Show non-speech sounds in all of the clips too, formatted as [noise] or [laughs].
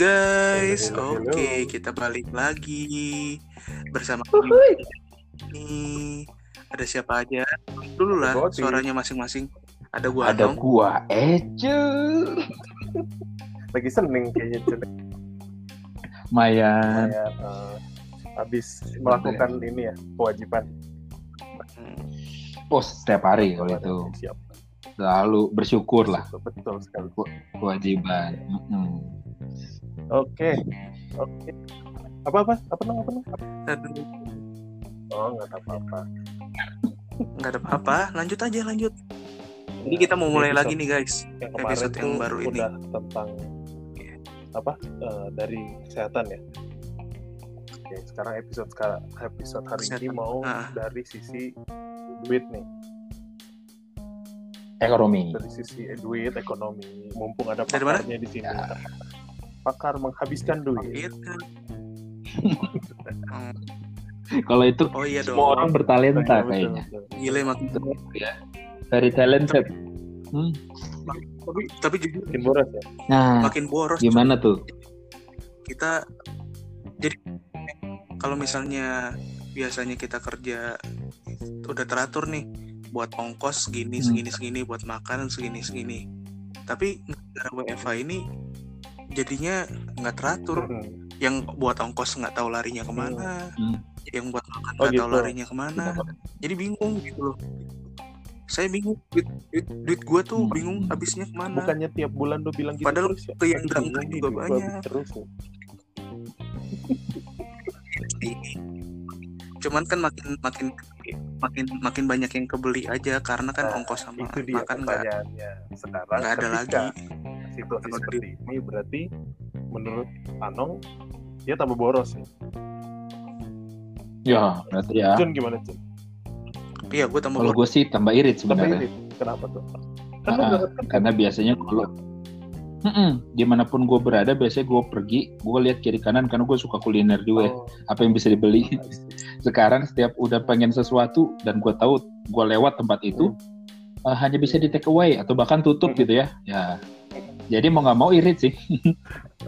Guys, Hello, hello, oke kita balik lagi bersama ini ada siapa aja? Dulu lah suaranya masing-masing. Ada gua Ada Anong. gua Ece. Lagi seneng kayaknya. Mayan. Kayak eh, habis melakukan ini ya kewajiban. Hmm, Oh, setiap hari kalau itu. Siap. Selalu bersyukur lah Betul sekali. kewajiban. Mm-mm. Oke. Oke. Apa apa? Apa nama apa? Aduh, Oh, nggak apa-apa. nggak ada apa-apa. Lanjut aja lanjut. Jadi kita mau mulai Episode- lagi nih guys. yang kemarin episode yang tuh baru ini. udah tentang apa eh, dari kesehatan ya. Oke, sekarang episode sekarang episode hari ini Kesehatan. mau Ah. dari sisi duit nih, Ekonomi. dari sisi duit ekonomi. Mumpung ada pakarnya di sini. Ya. Pakar menghabiskan duit. Gitu. Hmm, Kalau itu Oh iya dong. semua orang bertalenta Betul, kayaknya. Gile makin Very talented. Hmm. tapi, tapi jujur Makin boros ya. Nah, makin boros. gimana tuh? kita jadi kalau misalnya biasanya kita kerja udah teratur nih buat ongkos segini Hmm. segini segini buat makan segini segini tapi gara WFH ini jadinya nggak teratur Hmm. yang buat ongkos nggak tahu larinya ke mana Hmm. yang buat makan Oh, nggak tahu gitu. larinya ke mana jadi bingung gitu loh saya bingung duit duit, duit gue tuh Hmm. bingung habisnya ke mana Bukannya tiap bulan lu bilang gitu Padahal terus ya? ke yang Bingung berangkat juga banyak. Terus ya. [laughs] cuman kan makin makin makin makin banyak yang kebeli aja karena kan Nah, ongkos sama itu dia makan nggak pertanyaannya. Sekarang nggak ada lagi situasi Kalau seperti ini berarti menurut Anong dia tambah boros ya. Ya, berarti ya. Jun gimana Jun? iya gue tambah Kalau boros gue sih tambah irit Tambah sebenarnya. irit. Kenapa tuh? Lu Ah, kerja. Karena biasanya kalau Mm-mm, di mana pun gue berada, biasanya gue pergi, gue lihat kiri kanan karena gue suka kuliner juga. ya. Oh, Apa yang bisa dibeli? [laughs] Sekarang setiap udah pengen sesuatu dan gue tahu gue lewat tempat itu, eh, hanya bisa di take away atau bahkan tutup Hmm. gitu ya. Ya, jadi mau nggak mau irit sih.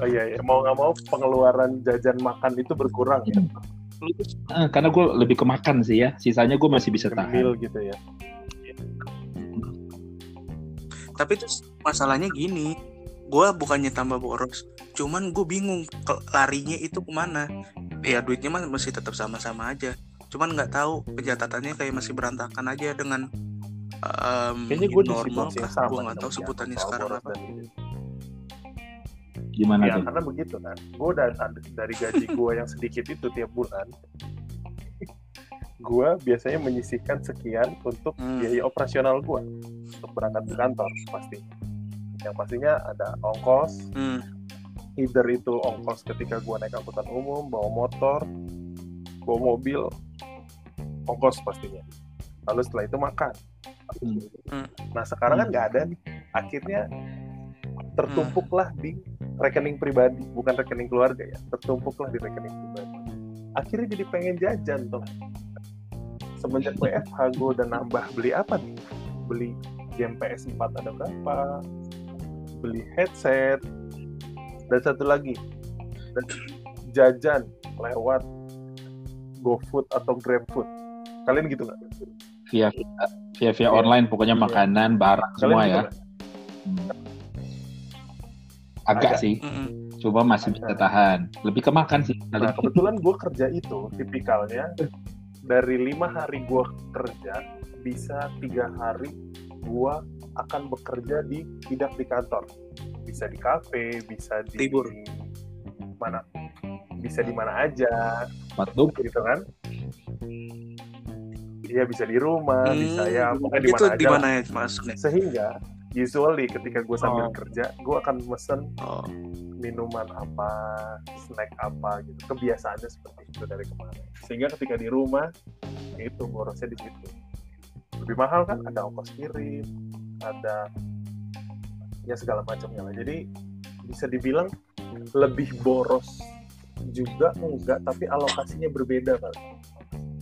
oh iya, iya. mau nggak mau pengeluaran jajan makan itu berkurang ya. Eh, karena gue lebih ke makan sih ya. Sisanya gue masih bisa tahan. Gemil gitu ya. tapi terus masalahnya gini gue bukannya tambah boros cuman gue bingung larinya itu ke mana ya duitnya mah masih tetap sama-sama aja cuman nggak tahu pencatatannya kayak masih berantakan aja dengan um, Kayaknya gue normal sama. gue nggak tahu sebutannya sekarang apa dan ini. Gimana Ya tuh? karena begitu kan. Gue udah ada- dari gaji gue yang sedikit itu tiap bulan. gue biasanya menyisihkan sekian untuk Hmm. biaya operasional gue untuk berangkat ke kantor pasti. Yang pastinya ada ongkos, Hmm, either itu ongkos ketika gue naik angkutan umum, bawa motor, bawa mobil, ongkos pastinya. Lalu setelah itu makan. Hmm. Nah sekarang kan nggak ada nih. Akhirnya tertumpuklah di rekening pribadi, bukan rekening keluarga ya. Tertumpuklah di rekening pribadi. Akhirnya jadi pengen jajan tuh. Semenjak WFH gue udah nambah beli apa nih? Beli game PS4 ada berapa? Beli headset dan satu lagi dan jajan lewat GoFood atau GrabFood. Kalian gitu nggak? Via via via Iya. online, pokoknya Iya. makanan, barang Kalian semua gitu ya. Agak, Agak. sih, mm-mm. coba masih bisa tahan. Lebih ke makan sih. Nah kebetulan gue kerja itu tipikalnya dari lima hari gue kerja bisa tiga hari gue akan bekerja di tidak di kantor bisa di kafe bisa di Libur. mana bisa di mana aja Patut. gitu kan Iya bisa di rumah bisa Hmm, ya pokoknya di itu mana di aja mana lah. ya maksudnya sehingga usually ketika gue sambil Oh. kerja gue akan mesen oh, minuman apa, snack apa gitu. Kebiasaannya seperti itu dari kemarin. Sehingga ketika di rumah itu borosnya di situ. Lebih mahal kan ada ongkos kirim, ada ya segala macamnya lah. Jadi bisa dibilang lebih boros juga enggak, tapi alokasinya berbeda kali.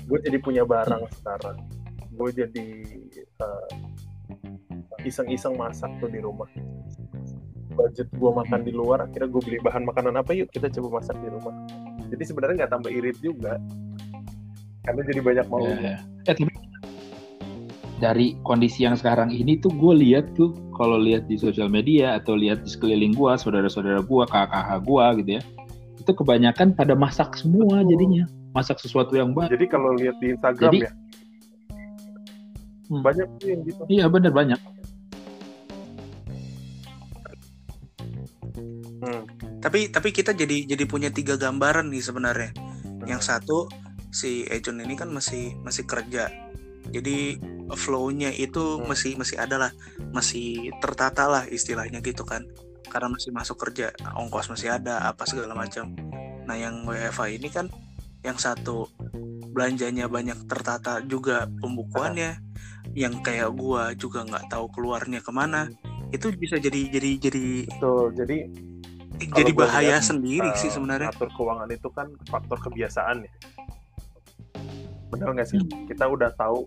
Gue jadi punya barang sekarang. Gue jadi eh, iseng-iseng masak tuh di rumah budget gue makan di luar akhirnya gue beli bahan makanan apa yuk kita coba masak di rumah jadi sebenarnya nggak tambah irit juga karena jadi banyak mau Ya, ya. Eh, tapi dari kondisi yang sekarang ini tuh gue lihat tuh kalau lihat di sosial media atau lihat di sekeliling gua, saudara-saudara gua, kakak-kakak gua gitu ya. Itu kebanyakan pada masak semua Betul. jadinya. Masak sesuatu yang baru. jadi kalau lihat di Instagram Jadi- ya Hmm. banyak tuh yang gitu Iya bener banyak. Tapi tapi kita jadi jadi punya tiga gambaran nih sebenarnya. Yang satu si Ejon ini kan masih masih kerja. Jadi flow-nya itu Hmm. masih masih ada lah, masih tertata lah istilahnya gitu kan. Karena masih masuk kerja, ongkos masih ada, apa segala macam. Nah, yang WFA ini kan yang satu belanjanya banyak tertata juga pembukuannya. Yang kayak gua juga nggak tahu keluarnya ke mana. Itu bisa jadi jadi jadi Betul. Jadi jadi bahaya lihat, sendiri eh, sih sebenarnya. Atur keuangan itu kan faktor kebiasaan ya. Benar nggak sih? Hmm. Kita udah tahu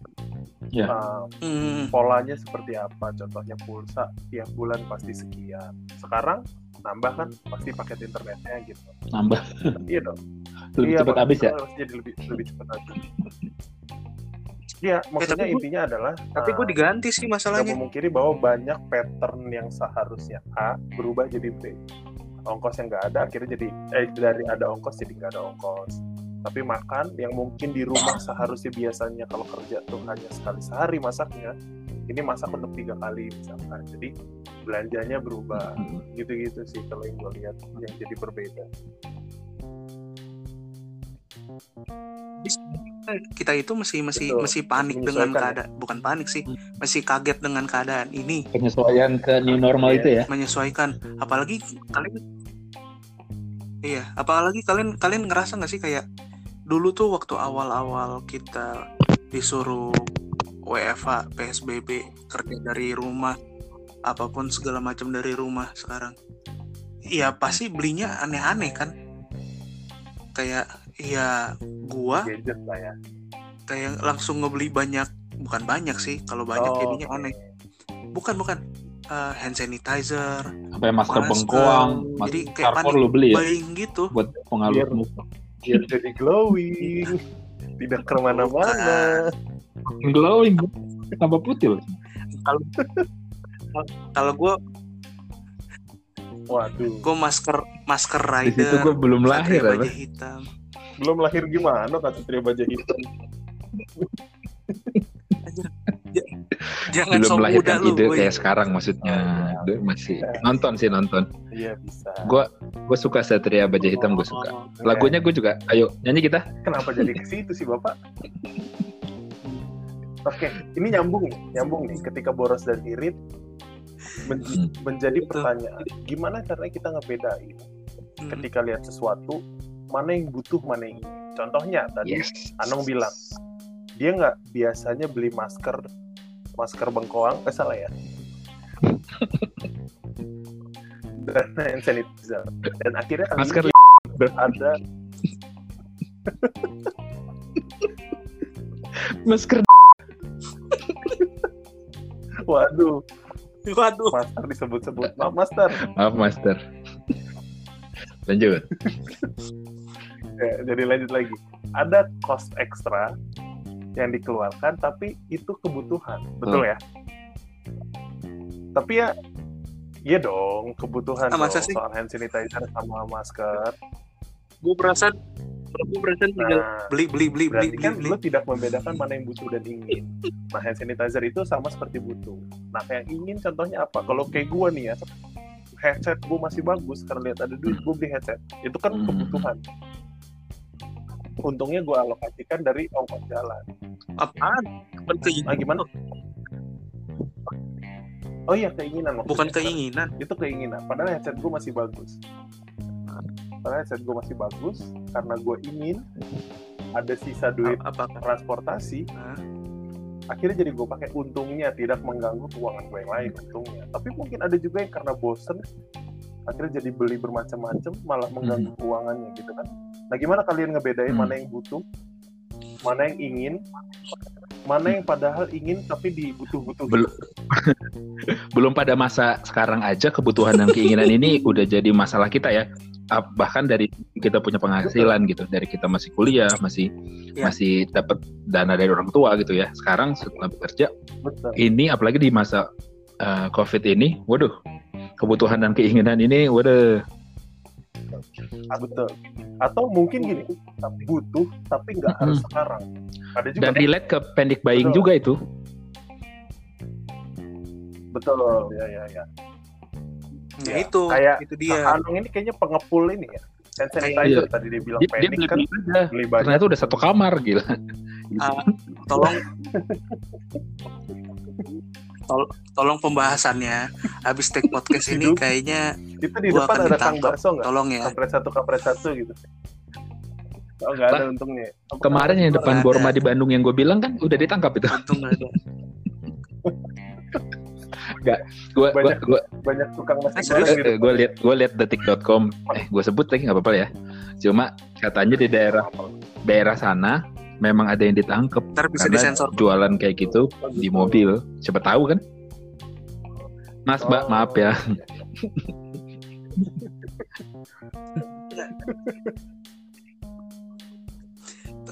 Ya. eh, Hmm. polanya seperti apa. Contohnya pulsa tiap bulan pasti sekian. Sekarang nambah kan pasti paket internetnya gitu. Nambah Iya dong. lebih Iya, cepat habis ya. Jadi lebih lebih cepat habis. Iya, maksudnya tapi gua- intinya adalah Tapi gue eh, diganti sih masalahnya. memungkiri bahwa banyak pattern yang seharusnya A berubah jadi B. Ongkos yang nggak ada akhirnya jadi eh dari ada ongkos jadi nggak ada ongkos. Tapi makan yang mungkin di rumah seharusnya biasanya kalau kerja tuh hanya sekali sehari masaknya, ini masak untuk tiga kali misalkan. Jadi belanjanya berubah. Gitu-gitu sih kalau yang gue lihat yang jadi berbeda. Kita itu masih masih Betul, masih panik dengan keadaan, bukan panik sih, masih kaget dengan keadaan ini, Penyesuaian ke new normal Iya. itu ya. menyesuaikan. Apalagi kalian, iya, apalagi kalian kalian ngerasa nggak sih kayak dulu tuh waktu awal-awal kita disuruh WFA, PSBB, kerja dari rumah, apa pun segala macam dari rumah sekarang. Iya pasti belinya aneh-aneh kan. Kayak ya gua Gadget lah ya. kayak langsung ngebeli banyak bukan banyak sih kalau banyak Oh, jadinya aneh bukan bukan Eh, hand sanitizer Sampai masker Masker. bengkoang, Jadi masker kayak panik lu beli ya gitu buat pengaruh Biar- muka. Biar jadi glowing. Tidak ke mana-mana. Glowing, tambah putih loh. kalau gue Waduh. gue masker masker Di rider situ gue belum lahir apa? hitam Belum lahir gimana kata Satria Baja Hitam. jangan Belum melahirkan lu ide boy. kayak sekarang maksudnya. Duh, masih nonton sih nonton. Iya bisa. Gue gue suka Satria Baja Hitam gue suka. Oh, Lagunya gue juga. Ayo nyanyi kita. Kenapa jadi ke situ sih Bapak? Oke, ini nyambung nih, nyambung nih. Ketika boros dan irit men- Hmm. menjadi pertanyaan, gimana caranya kita ngebedain Hmm. ketika lihat sesuatu mana yang butuh, mana yang ingin. Contohnya tadi Yes. Anong bilang dia nggak biasanya beli masker masker bengkoang, eh salah ya. [laughs] dan hand sanitizer. Dan akhirnya Masker ini [laughs] ada masker. [laughs] waduh waduh master disebut-sebut maaf master Maaf Master. Lanjut. Ya, jadi lanjut lagi. Ada cost ekstra yang dikeluarkan tapi itu kebutuhan. Betul ya? Tapi ya iya dong kebutuhan Ah, masa dong, sih? soal hand sanitizer sama masker. Gue perasaan gue perasaan tinggal nah beli beli beli beli berarti beli, kan beli. lo tidak membedakan mana yang butuh dan ingin. Nah hand sanitizer itu sama seperti butuh. Nah yang ingin contohnya apa? Kalau kayak gua nih ya headset gue masih bagus karena lihat ada duit gue beli headset. Itu kan Hmm. kebutuhan untungnya gue alokasikan dari ongkos jalan. Apaan? Bukan keinginan. ah gimana? Oh iya keinginan maksudnya. bukan keinginan. Itu keinginan. Padahal headset gue masih bagus. Padahal headset gue masih bagus karena gue ingin ada sisa duit apa? transportasi. Hah? akhirnya jadi gue pakai untungnya tidak mengganggu keuangan gue yang lain untungnya. Tapi mungkin ada juga yang karena bosen akhirnya jadi beli bermacam-macam malah mengganggu keuangannya gitu kan nah gimana kalian ngebedain Hmm. mana yang butuh mana yang ingin mana yang padahal ingin tapi dibutuh-butuh Belum [laughs] belum pada masa sekarang aja kebutuhan dan keinginan ini udah jadi masalah kita ya. Ah, bahkan dari kita punya penghasilan gitu. Dari kita masih kuliah masih Ya. masih dapat dana dari orang tua gitu ya. Sekarang setelah bekerja betul. ini apalagi di masa eh, covid ini waduh kebutuhan dan keinginan ini waduh Ah, betul. Atau mungkin gini butuh tapi nggak harus Mm-mm. sekarang. Ada juga dan relate ke panic buying Betul. juga itu. Betul ya ya ya. Ya, Ya, itu, kayak itu dia. Anung ini kayaknya pengepul ini ya. Hand sanitizer Iya. tadi dia bilang dia, dia panik beli kan aja. beli banyak. Ternyata udah satu kamar gila. Ah, tolong [laughs] tol- tolong pembahasannya. Habis take podcast ini kayaknya itu di gua depan akan ada kang bakso nggak? tolong ya. Kampret satu kampret satu gitu. Oh nggak ada untungnya. Apa kemarin yang depan ada. Borma di Bandung yang gue bilang kan udah ditangkap itu. Untung ada. Gue gue Banyak. gue banyak tukang nasi Ah, serius? goreng gitu. gue lihat gue lihat detik.com eh gue sebut lagi nggak apa-apa ya. Cuma katanya di daerah daerah sana memang ada yang ditangkap ntar bisa karena disensor jualan kayak gitu di mobil siapa tahu kan mas mbak Oh. maaf ya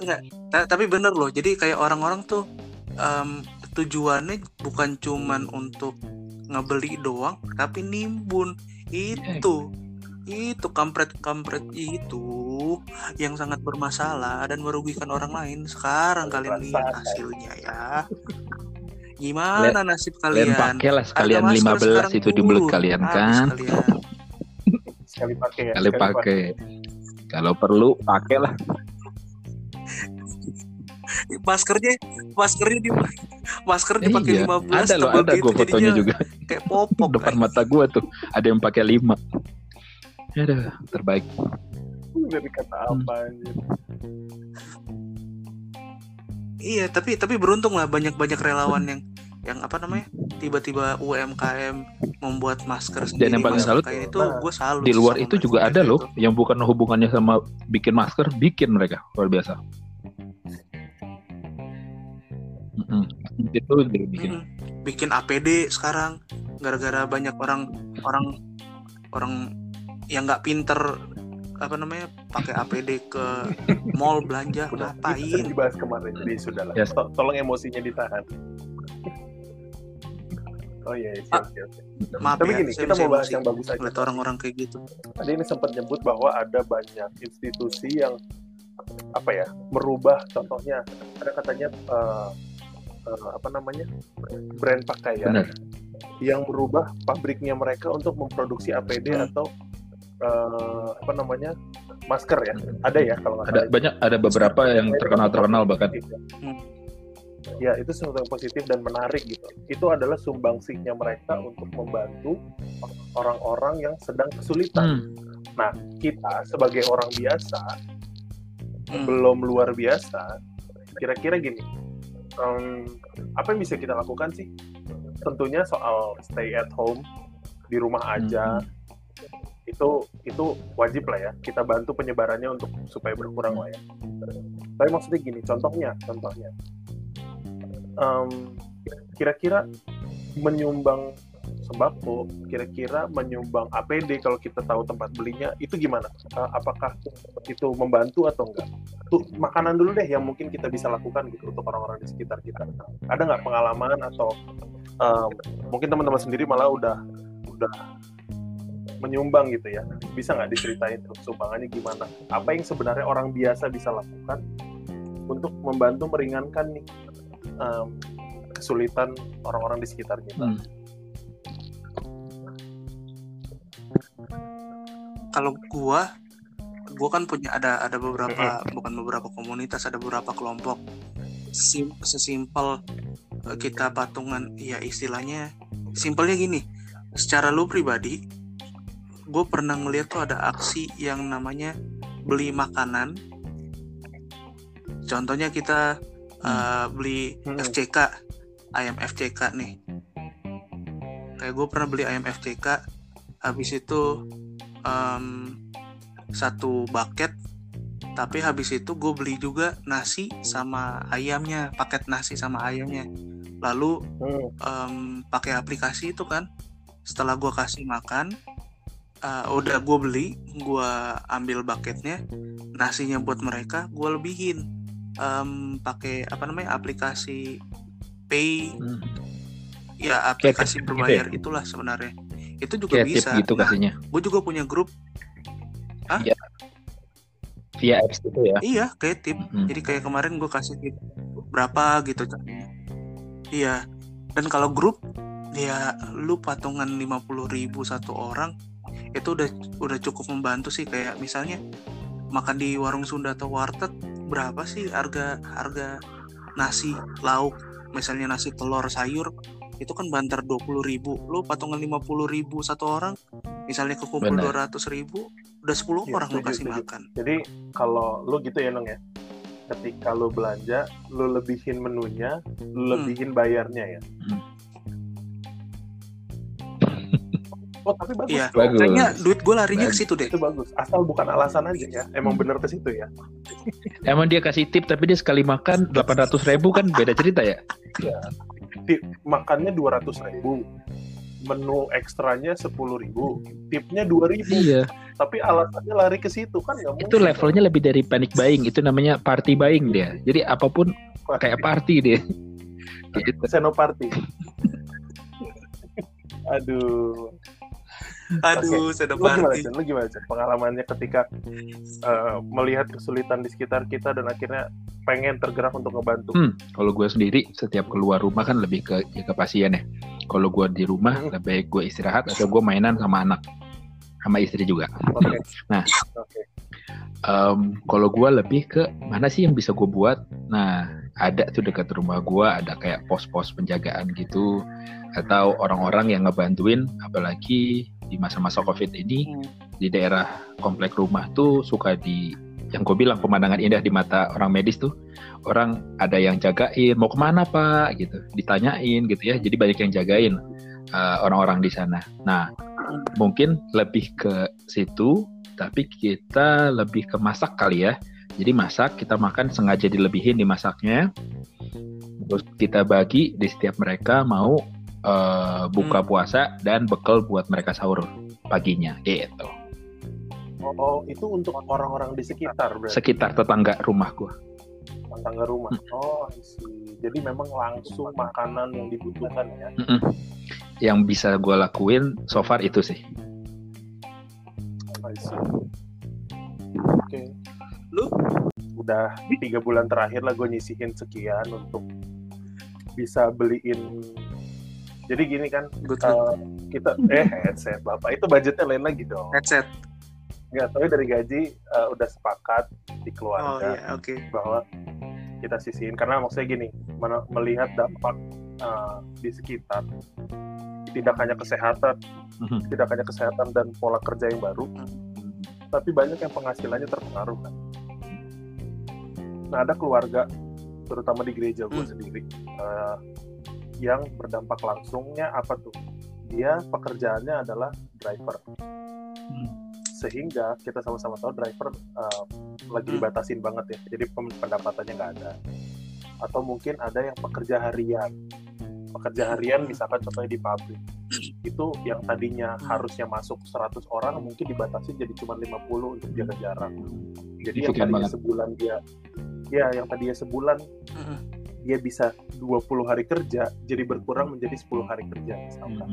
Enggak, ta- tapi bener loh. Jadi kayak orang-orang tuh em, tujuannya bukan cuman untuk ngebeli doang, tapi nimbun. Itu itu kampret-kampret itu yang sangat bermasalah dan merugikan orang lain. Sekarang kalian lihat hasilnya ya. Gimana nasib kalian kalian? pakai lah sekalian Harga masker 15 sekarang itu di mulut kalian Habis kan kalian. sekali pakai ya kali pakai kalau perlu pakai lah Maskernya, maskernya di masker Eh, dipakai iya. 15 ada loh ada gitu gue fotonya juga kayak popok. depan mata gue tuh ada yang pakai lima Aduh, terbaik dari kata apa anjir Iya, tapi tapi beruntung lah banyak-banyak relawan yang yang apa namanya tiba-tiba UMKM membuat masker sendiri. yang paling salut, kayak itu nah, gue salut. di luar itu juga ada loh itu. yang bukan hubungannya sama bikin masker bikin mereka luar biasa itu bikin bikin APD sekarang gara-gara banyak orang orang orang yang nggak pinter apa namanya pakai APD ke mall belanja udah ngapain? dibahas kemarin jadi sudah lah Yes. To- tolong emosinya ditahan oh iya iya, siap, siap, siap. Maaf tapi ya, gini saya kita mau bahas yang bagus aja ngeliat orang-orang kayak gitu. tadi ini sempat nyebut bahwa ada banyak institusi yang apa ya merubah contohnya ada katanya eh, eh, apa namanya brand pakaian benar yang merubah pabriknya mereka untuk memproduksi APD Hmm. atau eh, apa namanya masker ya? Ada ya kalau ada salah. banyak ada beberapa yang terkenal terkenal bahkan. Hmm. ya. Itu sesuatu yang positif dan menarik gitu. Itu adalah sumbangsihnya mereka untuk membantu orang-orang yang sedang kesulitan. Hmm, kita sebagai orang biasa Hmm. belum luar biasa kira-kira gini em, apa yang bisa kita lakukan sih? Tentunya soal stay at home di rumah aja itu itu wajib lah ya. Kita bantu penyebarannya untuk supaya berkurang lah ya. Tapi maksudnya gini contohnya contohnya. Em, kira-kira menyumbang sembako kira-kira menyumbang APD kalau kita tahu tempat belinya itu gimana? Eh, apakah itu membantu atau enggak? Tuh makanan dulu deh yang mungkin kita bisa lakukan gitu untuk orang-orang di sekitar kita. Ada nggak pengalaman atau em, mungkin teman-teman sendiri malah udah udah menyumbang gitu ya. Bisa nggak diceritain tuh sumbangannya gimana? Apa yang sebenarnya orang biasa bisa lakukan untuk membantu meringankan nih em, kesulitan orang-orang di sekitar kita Hmm. kalau gua gua kan punya ada ada beberapa bukan beberapa komunitas ada beberapa kelompok. Sim, sesimpel eh, kita patungan ya istilahnya simpelnya gini secara lu pribadi gue pernah ngeliat tuh ada aksi yang namanya beli makanan. Contohnya kita eh, beli Hmm. FCK ayam FCK nih. Kayak gue pernah beli ayam FCK habis itu em, satu bucket tapi habis itu gue beli juga nasi sama ayamnya paket nasi sama ayamnya. Lalu em, pakai aplikasi itu kan. Setelah gua kasih makan eh, udah gue beli gua ambil bucketnya nasinya buat mereka gua lebihin. Em, pakai apa namanya aplikasi pay. Hmm. ya Kayak aplikasi tip gitu berbayar itulah sebenarnya. Itu juga Kayak bisa. Gitu Nah, kasihnya. gue juga punya grup. Via apps itu ya. iya kayak tip. Hmm. jadi kayak kemarin gue kasih tip berapa gitu caranya. Iya. Dan kalau grup ya lu patungan 50.000 ribu satu orang itu udah udah cukup membantu sih kayak misalnya makan di warung Sunda atau warteg berapa sih harga harga nasi lauk misalnya nasi telur sayur itu kan banter 20.000 ribu lu patungan 50.000 ribu satu orang misalnya kekumpul Benar. 200.000 ribu udah 10 Iya, orang lu setuju, kasih setuju. makan Jadi kalau lu gitu ya Nong ya, ketika lu belanja, lu lebihin menunya, lu Hmm. lebihin bayarnya ya. Hmm. Oh tapi bagus. Iya. Bagus. kayaknya duit gue larinya ke situ deh Itu bagus. Asal bukan alasan aja ya. Emang Hmm. bener ke situ ya. Emang dia kasih tip tapi dia sekali makan 800 ribu kan beda cerita ya? Tip makannya dua ratus ribu, menu ekstranya sepuluh ribu, tipnya dua ribu. Iya. Tapi alasannya lari ke situ kan nggak mungkin. Itu levelnya lebih dari panic buying. Itu namanya party buying dia. Jadi apa pun kayak party dia. Gitu. Senoparty. [laughs] Aduh. Aduh saya Lu gimana, Chan? Lu gimana, Chan? Pengalamannya ketika eh, melihat kesulitan di sekitar kita dan akhirnya pengen tergerak untuk ngebantu. Hmm, kalau gue sendiri setiap keluar rumah kan lebih ke jaga pasien ya. Kalau gue di rumah Hmm. lebih baik gue istirahat atau gue mainan sama anak sama istri juga. Oke. [laughs] Nah. Oke. Em, kalau gue lebih ke mana sih yang bisa gue buat? Nah, ada tuh dekat rumah gue ada kayak pos-pos penjagaan gitu. Atau orang-orang yang ngebantuin apalagi di masa-masa covid ini Hmm. di daerah komplek rumah tuh suka di yang gue bilang pemandangan indah di mata orang medis tuh orang ada yang jagain mau ke mana pak? gitu ditanyain gitu ya. Jadi banyak yang jagain uh, orang-orang di sana. Nah mungkin lebih ke situ tapi kita lebih ke masak kali ya jadi masak kita makan sengaja dilebihin dimasaknya terus kita bagi di setiap mereka mau uh, buka Hmm. puasa dan bekal buat mereka sahur paginya gitu Oh, oh, itu untuk orang-orang di sekitar berarti sekitar tetangga rumah gua tetangga rumah. Oh, I see. Jadi memang langsung makanan yang dibutuhkan ya. Mm-mm. yang bisa gua lakuin so far itu sih I Udah tiga bulan terakhir lah gue nyisihin sekian untuk bisa beliin. Jadi gini kan, eh, kita eh headset bapak itu budgetnya lain lagi dong. headset Nggak tahu dari gaji eh, udah sepakat di oh keluarga iya oke bahwa kita sisihin karena maksudnya gini men- melihat dampak eh, di sekitar tidak hanya kesehatan Mhm. tidak hanya kesehatan dan pola kerja yang baru tapi banyak yang penghasilannya terpengaruh kan nah ada keluarga terutama di gereja gue Hmm. sendiri eh, yang berdampak langsungnya apa tuh dia pekerjaannya adalah driver sehingga kita sama-sama tahu driver uh, lagi Hmm. dibatasin banget ya jadi pendapatannya nggak ada atau mungkin ada yang pekerja harian pekerja harian misalkan contohnya di pabrik itu yang tadinya Hmm. harusnya masuk 100 orang mungkin dibatasi jadi cuma 50 untuk jaga jarak jadi yang tadinya banget. sebulan dia ya yang tadinya sebulan Mm-mm. dia bisa 20 hari kerja jadi berkurang menjadi 10 hari kerja misalkan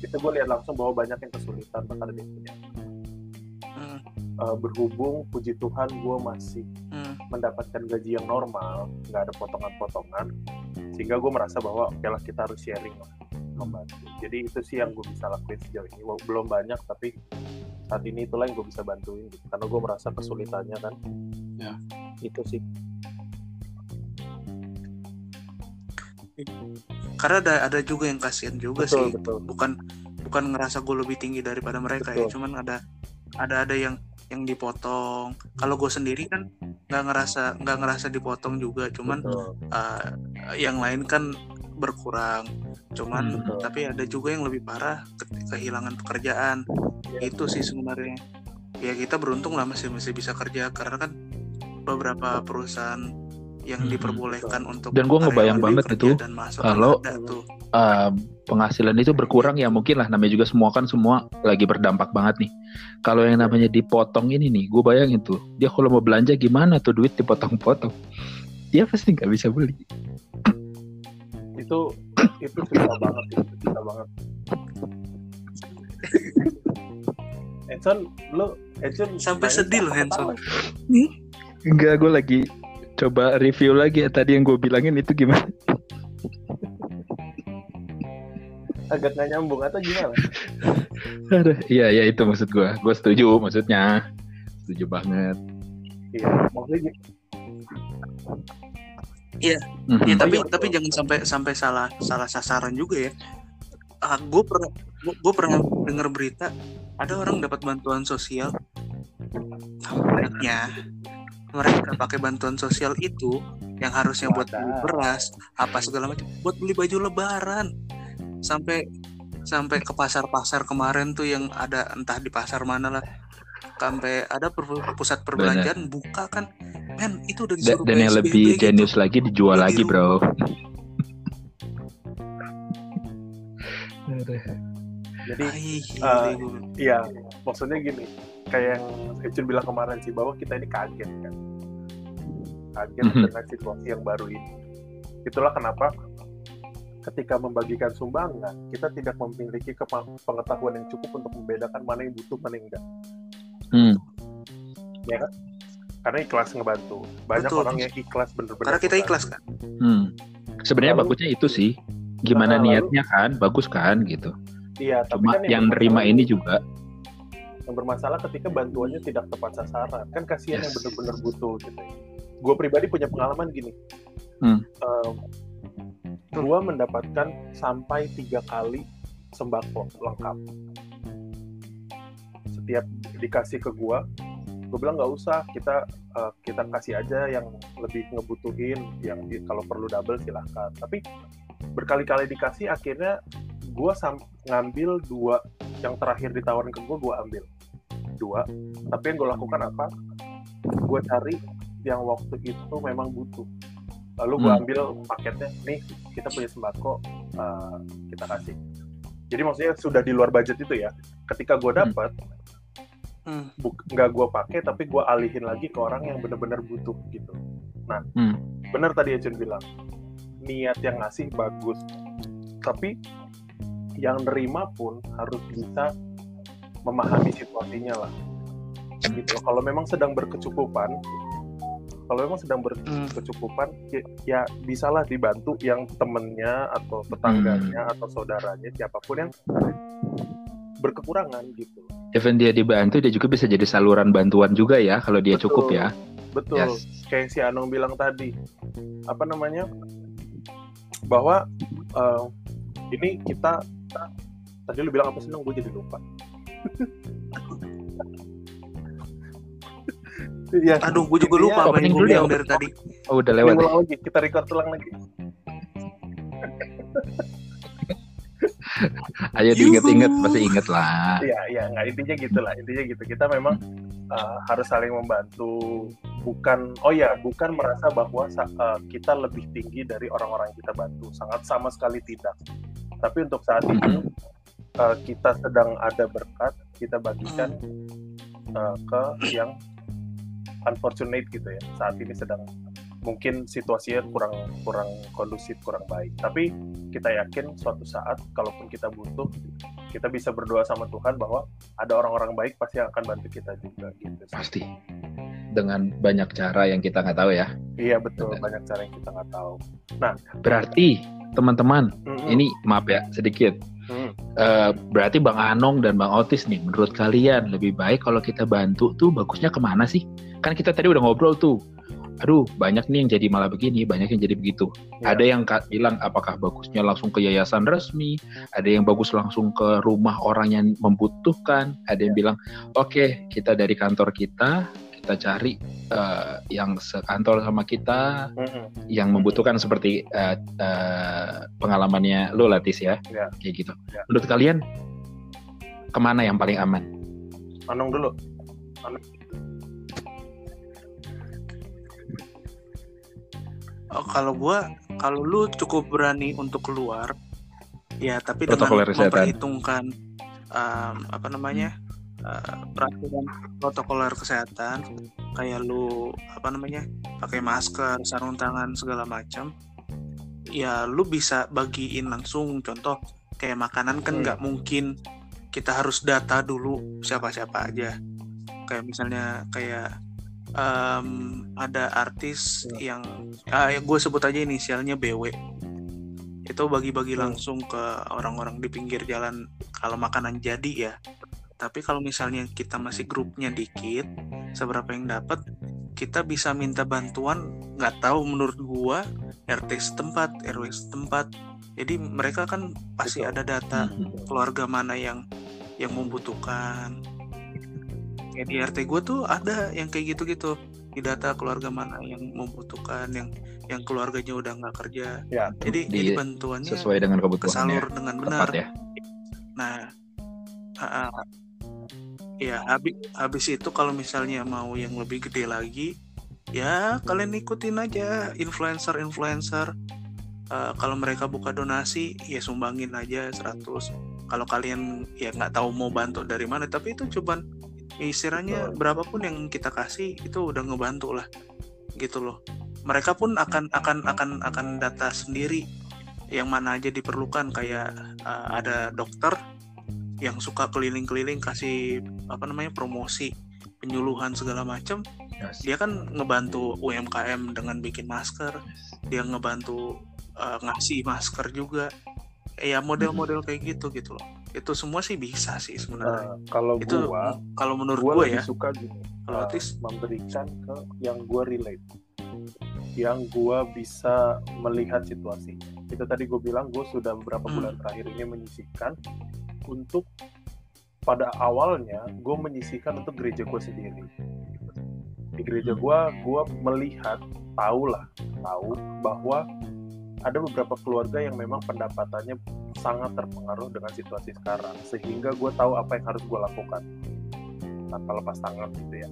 itu gue lihat langsung bahwa banyak yang kesulitan bahkan ada yang punya Mm, Uh, berhubung puji Tuhan gue masih mm. mendapatkan gaji yang normal nggak ada potongan-potongan sehingga gue merasa bahwa oke lah kita harus sharing lah membantu jadi itu sih yang gue bisa lakuin sejauh ini belum banyak tapi saat ini itulah yang gue bisa bantuin gitu. karena gue merasa kesulitannya kan Ya. itu sih karena ada ada juga yang kasihan juga betul sih. betul. Bukan bukan ngerasa gue lebih tinggi daripada mereka ya. Betul. cuman ada ada ada yang yang dipotong. Kalau gue sendiri kan nggak ngerasa nggak ngerasa dipotong juga. Cuman betul. uh, yang lain kan berkurang. Cuman Hmm, betul. tapi ada juga yang lebih parah ke- kehilangan pekerjaan. Ya. itu sih sebenarnya. Ya kita beruntung lah masih masih bisa kerja. Karena kan beberapa perusahaan yang Hmm, diperbolehkan untuk Dan gua ngebayang banget itu, kalau- uh, penghasilan itu berkurang ya mungkin lah namanya juga semua kan semua lagi berdampak banget nih. Kalau yang namanya dipotong ini nih, gue bayangin tuh dia kalau mau belanja gimana tuh duit dipotong-potong, dia pasti nggak bisa beli. itu itu susah banget itu susah banget Edson lu Edson Sampai sedih loh, apa Hanson. tahu? Enggak, gue lagi coba review lagi ya tadi yang gue bilangin itu gimana? agak nggak nyambung atau gimana [laughs] Aduh, iya iya itu maksud gue. Gue setuju maksudnya. Setuju banget. iya maksudnya gini, Mhm. Ya, tapi iya, tapi jangan sampai sampai salah salah sasaran juga ya. Ah, gue pernah gue pernah dengar berita ada orang dapat bantuan sosial. Tampaknya mereka pakai bantuan sosial itu yang harusnya buat beli beras apa segala macam buat beli baju lebaran. Sampai sampai ke pasar-pasar kemarin tuh yang ada entah di pasar mana lah sampai ada per- pusat perbelanjaan buka kan. Men itu udah Da- disuruh dan yang lebih gitu. jenius lagi dijual lagi, bro. jadi Ai, eh, iya maksudnya gini kayak yang Edson bilang kemarin sih bahwa kita ini kaget kan kaget Mhm. dengan situasi yang baru ini itulah kenapa ketika membagikan sumbangan kita tidak memiliki pengetahuan yang cukup untuk membedakan mana yang butuh mana yang enggak Hmm. karena ikhlas ngebantu banyak Betul. orang yang ikhlas bener-bener karena kita ikhlas kan Hmm. Sebenarnya Lalu- bagusnya itu sih. Gimana Nah, lalu- niatnya kan, bagus kan gitu. iya tapi Cuma kan yang nerima bermasalah- ini juga. Yang bermasalah ketika bantuannya tidak tepat sasaran. Kan kasihan yang Yes. bener-bener butuh gitu. Gue pribadi punya pengalaman gini. Hmm. gue mendapatkan sampai tiga kali sembako lengkap. Setiap dikasih ke gue gue bilang nggak usah kita eh, kita kasih aja yang lebih ngebutuhin yang di- kalau perlu double silahkan. Tapi berkali-kali dikasih akhirnya gue ngambil dua yang terakhir ditawarin ke gue gue ambil dua tapi yang gue lakukan apa gue cari yang waktu itu memang butuh lalu gue Hmm. ambil paketnya nih kita punya sembako eh, kita kasih jadi maksudnya sudah di luar budget itu ya ketika gue Hmm. dapat Hmm. buk- nggak gue pakai tapi gue alihin lagi ke orang yang benar-benar butuh gitu nah Hmm. benar tadi Ecun bilang niat yang ngasih bagus tapi yang nerima pun harus bisa memahami situasinya lah gitu kalau memang sedang berkecukupan kalau memang sedang Hmm. berkecukupan ya, ya bisalah dibantu yang temennya atau tetangganya atau saudaranya siapa pun yang berkekurangan gitu Even dia dibantu, dia juga bisa jadi saluran bantuan juga ya kalau dia Betul. cukup ya. betul Yes. kayak si Anong bilang tadi apa namanya bahwa eh, ini kita tadi lu bilang apa sih gue jadi lupa Iya, aduh gue juga lupa apa opening yang gue dulu bilang ya. dari tadi Oh, udah lewat. ya? ulang lagi, kita record ulang lagi. [laughs] Ayo diinget-inget, pasti inget lah. Iya, iya, nggak intinya gitulah. Intinya gitu. Kita memang uh, harus saling membantu. Bukan, oh ya, bukan merasa bahwa uh, kita lebih tinggi dari orang-orang yang kita bantu. Sangat sama sekali tidak. Tapi untuk saat ini uh, kita sedang ada berkat, kita bagikan uh, ke yang unfortunate gitu ya. Saat ini sedang mungkin situasinya kurang kurang kondusif, kurang baik. Tapi kita yakin suatu saat kalaupun kita butuh kita bisa berdoa sama Tuhan bahwa ada orang-orang baik pasti yang akan bantu kita juga gitu. Pasti. Dengan banyak cara yang kita nggak tahu ya. Iya betul Benar. banyak cara yang kita nggak tahu. Berarti teman-teman, Mm-mm. ini maaf ya sedikit. Mm. Eh, berarti Bang Anong dan Bang Otis nih, menurut kalian lebih baik kalau kita bantu tuh bagusnya ke mana sih? Kan kita tadi udah ngobrol tuh. Aduh, banyak nih yang jadi malah begini, banyak yang jadi begitu. Ya. Ada yang bilang apakah bagusnya langsung ke yayasan resmi, ada yang bagus langsung ke rumah orang yang membutuhkan, ada yang bilang, oke kita dari kantor kita, kita cari eh, yang sekantor sama kita, Mm-mm. yang membutuhkan seperti eh, eh, pengalamannya lo Latis ya, Ya. kayak gitu. Ya. Menurut kalian ke mana yang paling aman? Anong dulu. Oh, kalau gua kalau lu cukup berani untuk keluar ya tapi Protokol dengan kesehatan. memperhitungkan um, apa namanya uh, peraturan protokoler kesehatan kayak lu apa namanya pakai masker sarung tangan segala macam ya lu bisa bagiin langsung. Contoh kayak makanan kan Hmm. nggak mungkin kita harus data dulu siapa-siapa aja. Kayak misalnya kayak em, ada artis yang ah, ya gue sebut aja inisialnya BW itu bagi-bagi Hmm. langsung ke orang-orang di pinggir jalan. Kalau makanan jadi ya tapi kalau misalnya kita masih grupnya dikit seberapa yang dapat kita bisa minta bantuan nggak tahu menurut gua RT setempat RW setempat. Jadi mereka kan pasti Betul. ada data Hmm. keluarga mana yang yang membutuhkan. Kayak di RT gue tuh ada yang kayak gitu-gitu di data keluarga mana yang membutuhkan yang yang keluarganya udah nggak kerja. Ya, jadi Di- jadi bantuannya sesuai dengan kebutuhannya. kesalur dengan benar. tepat ya. Nah ah, ah. Ya habis habis itu kalau misalnya mau yang lebih gede lagi ya kalian ikutin aja influencer influencer. Eh, kalau mereka buka donasi ya sumbangin aja 100 kalau kalian ya nggak tahu mau bantu dari mana tapi itu cuman ya istilahnya berapapun yang kita kasih itu udah ngebantu lah gitu loh. Mereka pun akan akan akan akan data sendiri yang mana aja diperlukan. Kayak eh, ada dokter yang suka keliling-keliling kasih apa namanya promosi penyuluhan segala macam Yes. dia kan ngebantu UMKM dengan bikin masker dia ngebantu uh, ngasih masker juga. Ya model-model kayak gitu gitu loh. Itu semua sih bisa sih sebenarnya. Nah, kalau itu gua, kalau menurut gua lebih ya suka gini, kalau uh, memberikan ke yang gua relate, yang gua bisa melihat situasi. Itu tadi gue bilang gue sudah beberapa Hmm. bulan terakhir ini menyisikan untuk pada awalnya gue menyisikan untuk gereja gue sendiri. Di gereja gue, gue melihat, tahu lah, tahu bahwa ada beberapa keluarga yang memang pendapatannya sangat terpengaruh dengan situasi sekarang, sehingga gue tahu apa yang harus gue lakukan tanpa lepas tangan gitu ya.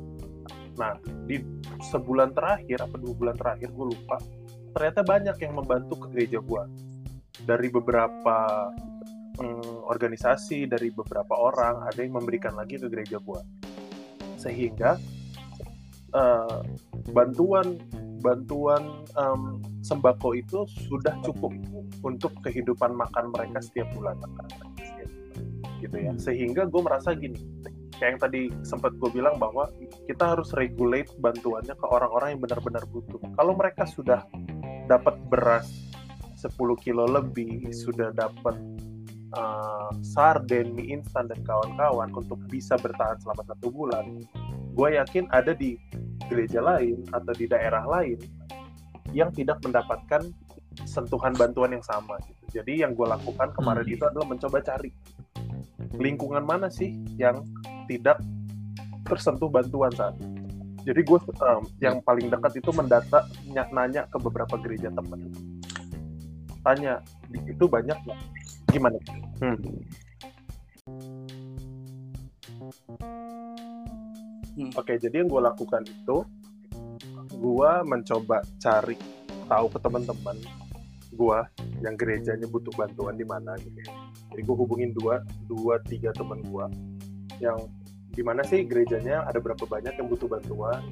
Nah, di sebulan terakhir apa dua bulan terakhir gue lupa, ternyata banyak yang membantu ke gereja gue dari beberapa organisasi, dari beberapa orang, ada yang memberikan lagi ke gereja gue, sehingga eh, bantuan bantuan em, sembako itu sudah cukup untuk kehidupan makan mereka setiap bulan. Gitu ya. Sehingga gue merasa gini kayak yang tadi sempat gue bilang bahwa kita harus regulate bantuannya ke orang-orang yang benar-benar butuh. Kalau mereka sudah dapat beras 10 kilo lebih sudah dapat uh, sarden mie instan dan kawan-kawan untuk bisa bertahan selama satu bulan gue yakin ada di gereja lain atau di daerah lain yang tidak mendapatkan sentuhan bantuan yang sama gitu. Jadi yang gue lakukan kemarin Hmm. itu adalah mencoba cari lingkungan mana sih yang tidak tersentuh bantuan saat ini. Jadi gue um, yang paling dekat itu mendata ny- nanya ke beberapa gereja teman. Tanya di situ banyak nggak? Gimana? Hmm. Hmm. Oke, jadi yang gue lakukan itu, gue mencoba cari tahu ke teman-teman gue yang gerejanya butuh bantuan di mana gitu. ya. Jadi gue hubungin dua, dua tiga teman gue yang di mana sih gerejanya ada berapa banyak yang butuh bantuan,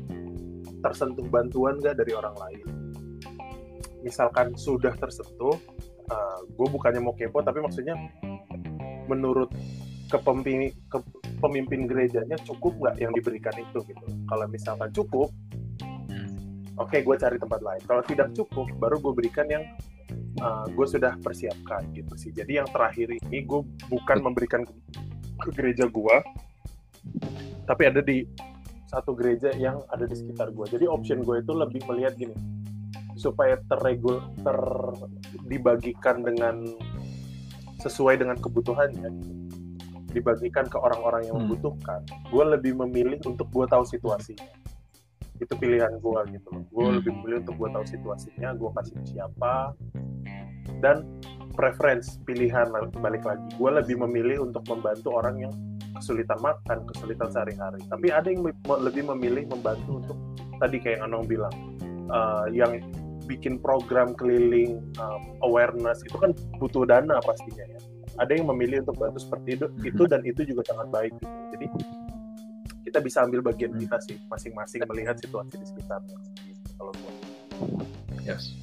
tersentuh bantuan gak dari orang lain. Misalkan sudah tersentuh, gue bukannya mau kepo tapi maksudnya menurut kepemimpin ke, pemimpin gerejanya cukup nggak yang diberikan itu gitu. Kalau misalkan cukup, oke gue cari tempat lain. Kalau tidak cukup, baru gue berikan yang gue sudah persiapkan gitu sih. Jadi yang terakhir ini gue bukan memberikan ke, ke gereja gue, tapi ada di satu gereja yang ada di sekitar gue. Jadi option gue itu lebih melihat gini, supaya terregul, ter dibagikan dengan sesuai dengan kebutuhannya dibagikan ke orang-orang yang Hmm. membutuhkan. Gue lebih memilih untuk gue tahu situasinya. Itu pilihan gue gitu loh. Gue Hmm. lebih memilih untuk gue tahu situasinya gue kasih siapa dan preference pilihan balik lagi. Gue lebih memilih untuk membantu orang yang kesulitan makan kesulitan sehari-hari. Tapi ada yang lebih memilih membantu untuk tadi kayak yang Anong bilang eh, yang bikin program keliling um, awareness itu kan butuh dana pastinya ya ada yang memilih untuk bantu seperti itu, itu dan itu juga sangat baik gitu. jadi kita bisa ambil bagian kita sih masing-masing melihat situasi di sekitarnya gitu, kalau gua. Yes.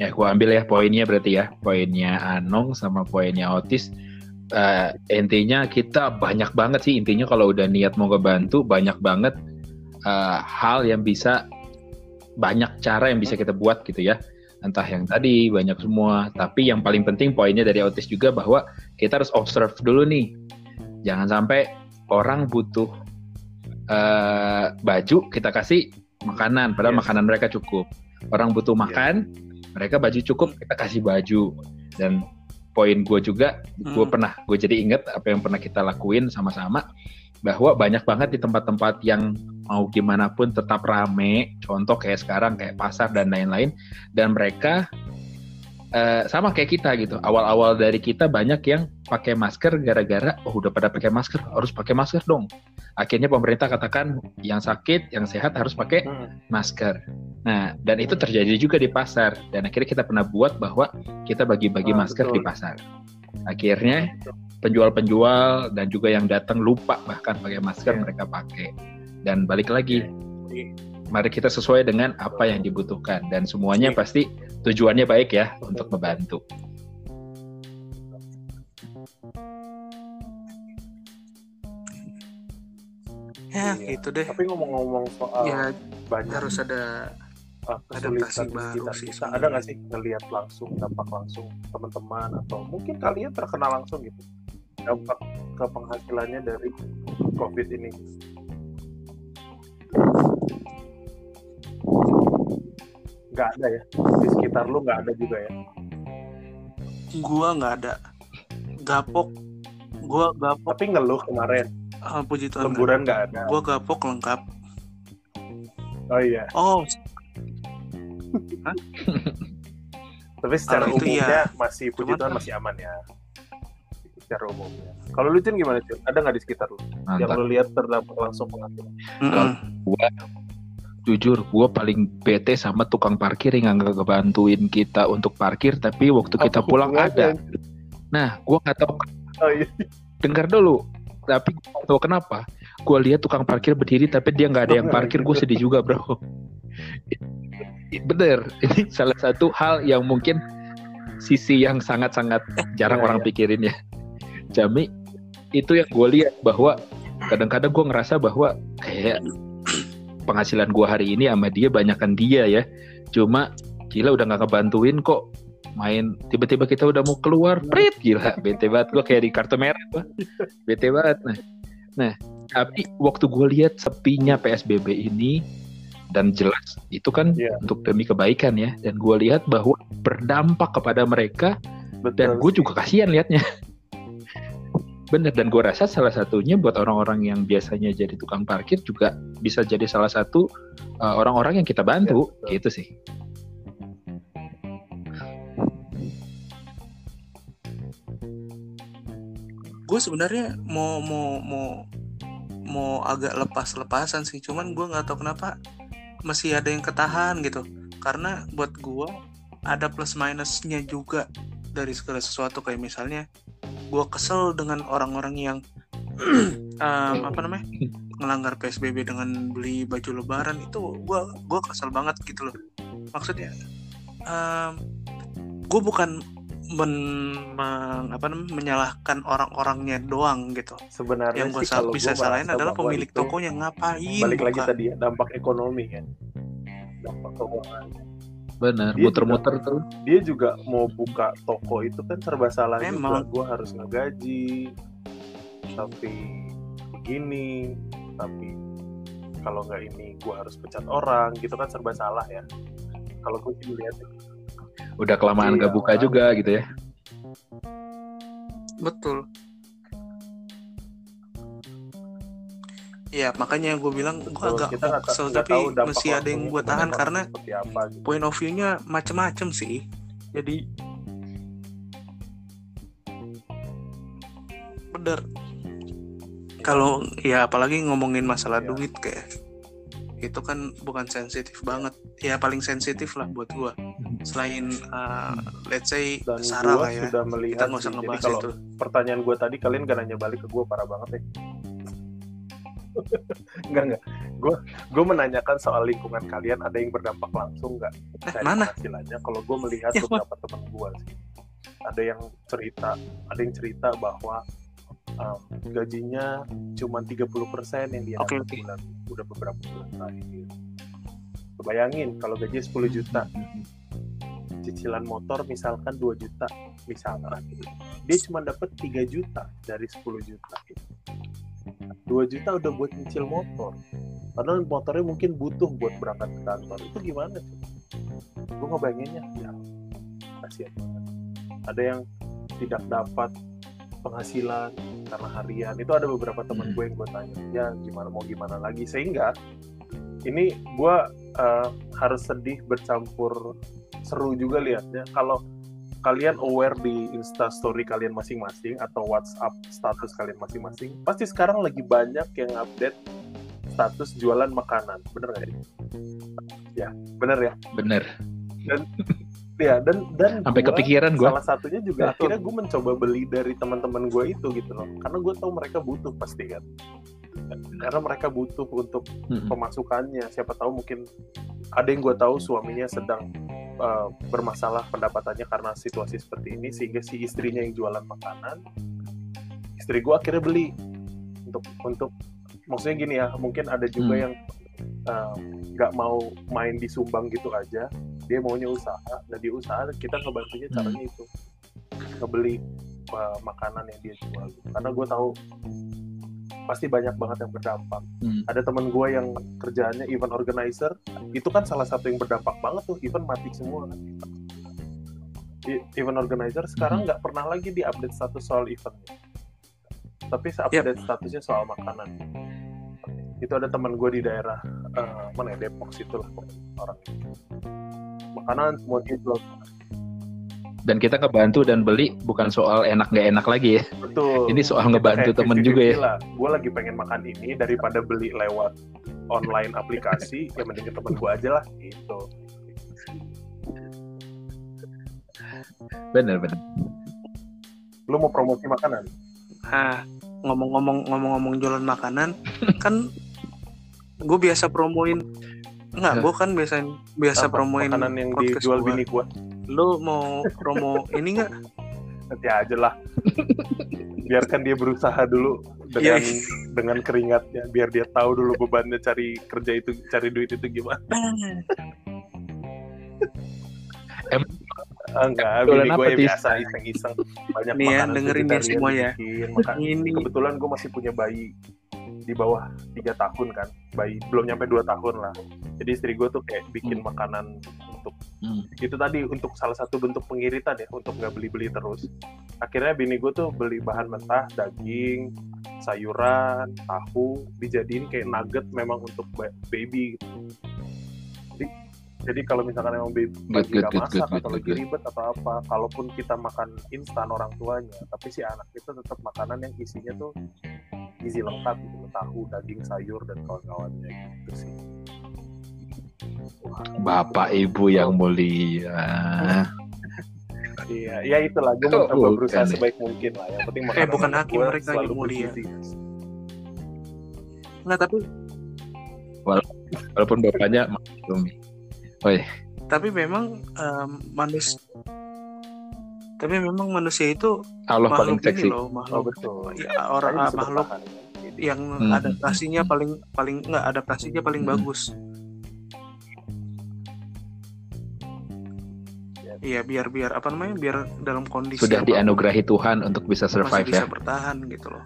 Ya, gua ambil ya poinnya berarti ya, poinnya Anong sama poinnya Otis. Eh, intinya kita banyak banget sih intinya kalau udah niat mau ngebantu banyak banget eh, hal yang bisa banyak cara yang bisa kita buat gitu ya. Entah yang tadi banyak semua, tapi yang paling penting poinnya dari Otis juga bahwa kita harus observe dulu nih. Jangan sampai orang butuh eh, baju kita kasih makanan padahal Yes. makanan mereka cukup. Orang butuh makan, mereka baju cukup kita kasih baju dan poin gue juga gue Hmm. pernah gue jadi inget apa yang pernah kita lakuin sama-sama bahwa banyak banget di tempat-tempat yang mau gimana pun tetap rame contoh kayak sekarang kayak pasar dan lain-lain dan mereka eh, sama kayak kita gitu awal-awal dari kita banyak yang pakai masker gara-gara oh udah pada pakai masker harus pakai masker dong akhirnya pemerintah katakan yang sakit yang sehat harus pakai Hmm. masker. Nah, dan itu terjadi juga di pasar. Dan akhirnya kita pernah buat bahwa kita bagi-bagi Ah, masker betul. di pasar. Akhirnya penjual-penjual dan juga yang datang lupa bahkan pakai masker Iya. mereka pakai. Dan balik lagi, mari kita sesuai dengan apa yang dibutuhkan. Dan semuanya pasti tujuannya baik ya untuk membantu. ya Iya. gitu deh. tapi ngomong-ngomong soal ya banyak harus ada uh, adaptasi di baru sih kita. Ada nggak sih ngelihat langsung dampak langsung teman-teman atau mungkin kalian terkena langsung gitu? Dampak ke penghasilannya dari covid ini nggak ada ya. Di sekitar lu nggak ada juga ya. Gua nggak ada. Gapok. Gua gapok. Tapi ngeluh kemarin. Ah, puji Tuhan. Lemburan nggak ada. Gua gapok lengkap. Oh iya. Oh. [laughs] Tapi secara Kalau itu umumnya iya. masih puji Cuman Tuhan kan- masih aman ya. Secara umumnya. Kalau lu Cun gimana Cun ada nggak di sekitar lu? Yang Mantap. lu lihat terdampak langsung penghasilan mm-mm. Gua jujur gue paling bete sama tukang parkir yang nggak ngebantuin kita untuk parkir tapi waktu kita Apa pulang ada. Nah gue nggak tahu oh iya. Dengar dulu tapi gue tahu kenapa. Gue lihat tukang parkir berdiri tapi dia nggak ada yang parkir. Gue sedih juga bro. [laughs] Bener ini salah satu hal yang mungkin sisi yang sangat-sangat jarang Iya, orang iya. pikirin ya. Jami itu yang gue lihat bahwa kadang-kadang gue ngerasa bahwa kayak penghasilan gue hari ini sama dia banyakan dia ya. Cuma gila udah nggak ngebantuin kok main. Tiba-tiba kita udah mau keluar prit gila. Bete banget gue kayak di kartu merah gua. Bete banget. Nah nah tapi waktu gue lihat sepinya psbb ini dan jelas itu kan Iya. untuk demi kebaikan ya. Dan gue lihat bahwa berdampak kepada mereka dan Betul. gue sih. juga kasihan liatnya bener dan gue rasa salah satunya buat orang-orang yang biasanya jadi tukang parkir juga bisa jadi salah satu uh, orang-orang yang kita bantu Ya, gitu sih. Gue sebenarnya mau mau mau mau agak lepas-lepasan sih cuman gue nggak tahu kenapa masih ada yang ketahan gitu. Karena buat gue ada plus minusnya juga dari segala sesuatu kayak misalnya gue kesel dengan orang-orang yang [clears throat] em, apa namanya ngelanggar psbb dengan beli baju lebaran itu gue gue kesel banget gitu loh. Maksudnya gue bukan men- meng- apa namanya menyalahkan orang-orangnya doang gitu. Sebenarnya yang gue sih bisa salahin adalah pemilik tokonya ngapain balik lagi buka. tadi ya dampak ekonomi kan. Dampak keuangan bener Dia muter-muter tuh. dia juga mau buka toko itu kan serba salah juga Memang. gue harus ngegaji tapi begini tapi kalau nggak ini gue harus pecat orang gitu kan serba salah ya. Kalau gue sih lihat udah kelamaan Iya, gak buka juga gitu ya. betul Iya makanya gue bilang gue agak kita kesel nggak tapi masih ada yang gue tahan karena apa gitu. point of view-nya macem-macem sih. Jadi bener. Kalau ya apalagi ngomongin masalah Iya. duit kayak itu kan bukan sensitif banget. Ya paling sensitif lah buat gua. Selain uh, let's say dan Sarah gue lah ya sudah kita melihat nggak usah ngebahas kalau itu. pertanyaan gue tadi kalian gak nanya balik ke gue parah banget ya enggak enggak. Gue gue menanyakan soal lingkungan kalian ada yang berdampak langsung nggak eh, mana? penghasilannya kalau gue melihat Ya, beberapa teman gue sih ada yang cerita ada yang cerita bahwa um, gajinya cuma 30% yang dia dapat oke. bulan udah beberapa bulan terakhir. Bayangin kalau gajinya 10 juta cicilan motor misalkan 2 juta misalkan. Dia cuma dapat 3 juta dari 10 juta 2 juta udah buat nyicil motor. Padahal motornya mungkin butuh buat berangkat ke kantor. Itu gimana tuh gue ngebayanginnya ya kasihan banget. Ada yang tidak dapat penghasilan karena harian. Itu ada beberapa teman Hmm. gue yang gue tanya ya gimana mau gimana lagi? Sehingga ini gue eh, harus sedih bercampur seru juga lihatnya kalau kalian aware di Insta Story kalian masing-masing atau WhatsApp status kalian masing-masing, pasti sekarang lagi banyak yang update status jualan makanan, bener nggak? Dik? Ya, bener ya. bener Ya, dan dan sampai gua- kepikiran gue salah satunya juga akhirnya gue mencoba beli dari teman-teman gue itu gitu loh, karena gue tahu mereka butuh pasti kan. Karena mereka butuh untuk pemasukannya siapa tahu mungkin ada yang gue tahu suaminya sedang uh, bermasalah pendapatannya karena situasi seperti ini sehingga si istrinya yang jualan makanan istri gue akhirnya beli untuk untuk maksudnya gini ya mungkin ada juga Hmm. yang uh, nggak mau main di sumbang gitu aja dia maunya usaha dan di usaha kita ngebantunya Hmm. caranya itu ngebeli uh, makanan yang dia jual karena gue tahu pasti banyak banget yang berdampak. Hmm. ada teman gue yang kerjaannya event organizer itu kan salah satu yang berdampak banget tuh event mati semua kan. Event organizer sekarang Mhm. nggak pernah lagi diupdate status soal eventnya tapi update statusnya soal makanan. Itu ada teman gue di daerah eh, mana ya Depok situ lah orang makanan semua dijual dan kita ngebantu dan beli bukan soal enak nggak enak lagi ya. Betul. Ini soal Kita ngebantu kayak temen 50-50 juga ya. Lah. gue lagi pengen makan ini daripada beli lewat online aplikasi ya mending ke temen gue aja lah gitu. Bener bener. Lu mau promosi makanan? Nah, ngomong-ngomong ngomong-ngomong jualan makanan, kan gue biasa promoin. Enggak, gue kan biasa biasa Apa? promoin makanan yang dijual gua. bini gue Lu mau promo ini enggak? nanti aja lah. Biarkan dia berusaha dulu dengan dengan keringatnya biar dia tahu dulu bebannya cari kerja itu cari duit itu gimana. [laughs] Ah, enggak. bini gue ya biasa iseng-iseng. Banyak Nih ya, makanan dengerin ya semua ya. dibikin. Maka- Ini. kebetulan gue masih punya bayi di bawah tiga tahun kan bayi belum nyampe dua tahun lah jadi istri gue tuh kayak bikin Hmm. makanan untuk Hmm. itu tadi untuk salah satu bentuk pengiritan ya untuk nggak beli-beli terus akhirnya bini gue tuh beli bahan mentah daging sayuran tahu dijadiin kayak nugget memang untuk ba- baby gitu. jadi jadi kalau misalkan emang baby Good, nggak good, masak good, atau good, lagi good. ribet atau apa kalaupun kita makan instan orang tuanya tapi si anak kita tetap makanan yang isinya tuh gizi lengkap gitu tahu daging sayur dan kawan-kawannya gitu sih bapak ibu yang mulia Iya, ya itulah gue Oh, mencoba bukan berusaha ya. sebaik mungkin lah. Yang penting Eh, bukan hakim, mereka yang mulia. enggak tapi walaupun bapaknya maklumi tapi memang em, manus tapi memang manusia itu Allah paling makhluk ini seksi loh Oh makhluk betul. ya, orang ah, makhluk? Yang Hmm. adaptasinya paling paling enggak adaptasinya paling Hmm. bagus Iya biar biar apa namanya biar dalam kondisi sudah dianugerahi Tuhan untuk bisa masih survive bisa ya bertahan gitu loh.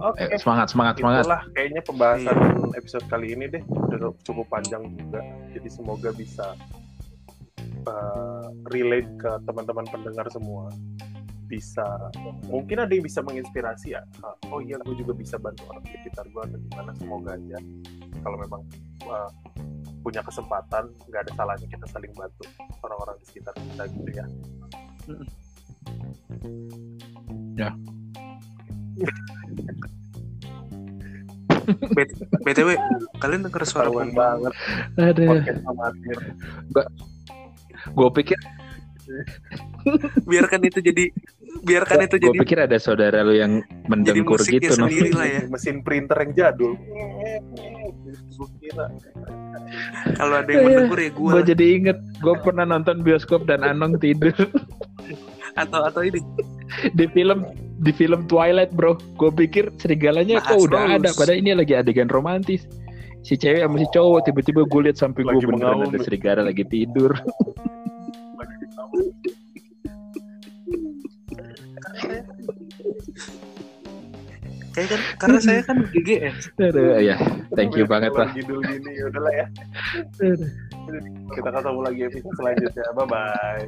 Oke, Eh, semangat semangat semangat itulah kayaknya pembahasan Iya. episode kali ini deh udah cukup panjang juga. Jadi semoga bisa uh, relate ke teman-teman pendengar semua. Bisa mungkin ada yang bisa menginspirasi ya. Oh iya, gue juga bisa bantu orang di sekitar gue atau gimana. Semoga aja. Kalau memang uh, punya kesempatan, nggak ada salahnya kita saling bantu orang-orang di sekitar kita gitu ya. [laughs] Bet- btw kalian denger suara pompa banget. Aduh, gue pikir biarkan itu jadi biarkan itu gue jadi pikir ada saudara lu yang jadi mendengkur musiknya gitu, no. sendiri lah ya [laughs] mesin printer yang jadul gue kira kalau ada yang mendengar ya gue Gue jadi inget, gue pernah nonton bioskop dan Anong tidur [laughs] atau atau ini di film di film Twilight bro. Gue pikir serigalanya kok udah terus. ada, padahal ini lagi adegan romantis. Si cewek sama si cowok tiba-tiba gue lihat samping gue beneran ada serigala lagi tidur. Kayak kan karena saya kan GGS Aduh, ya, thank you banget lah. judul gini ya udahlah ya. Kita ketemu lagi episode selanjutnya. Bye bye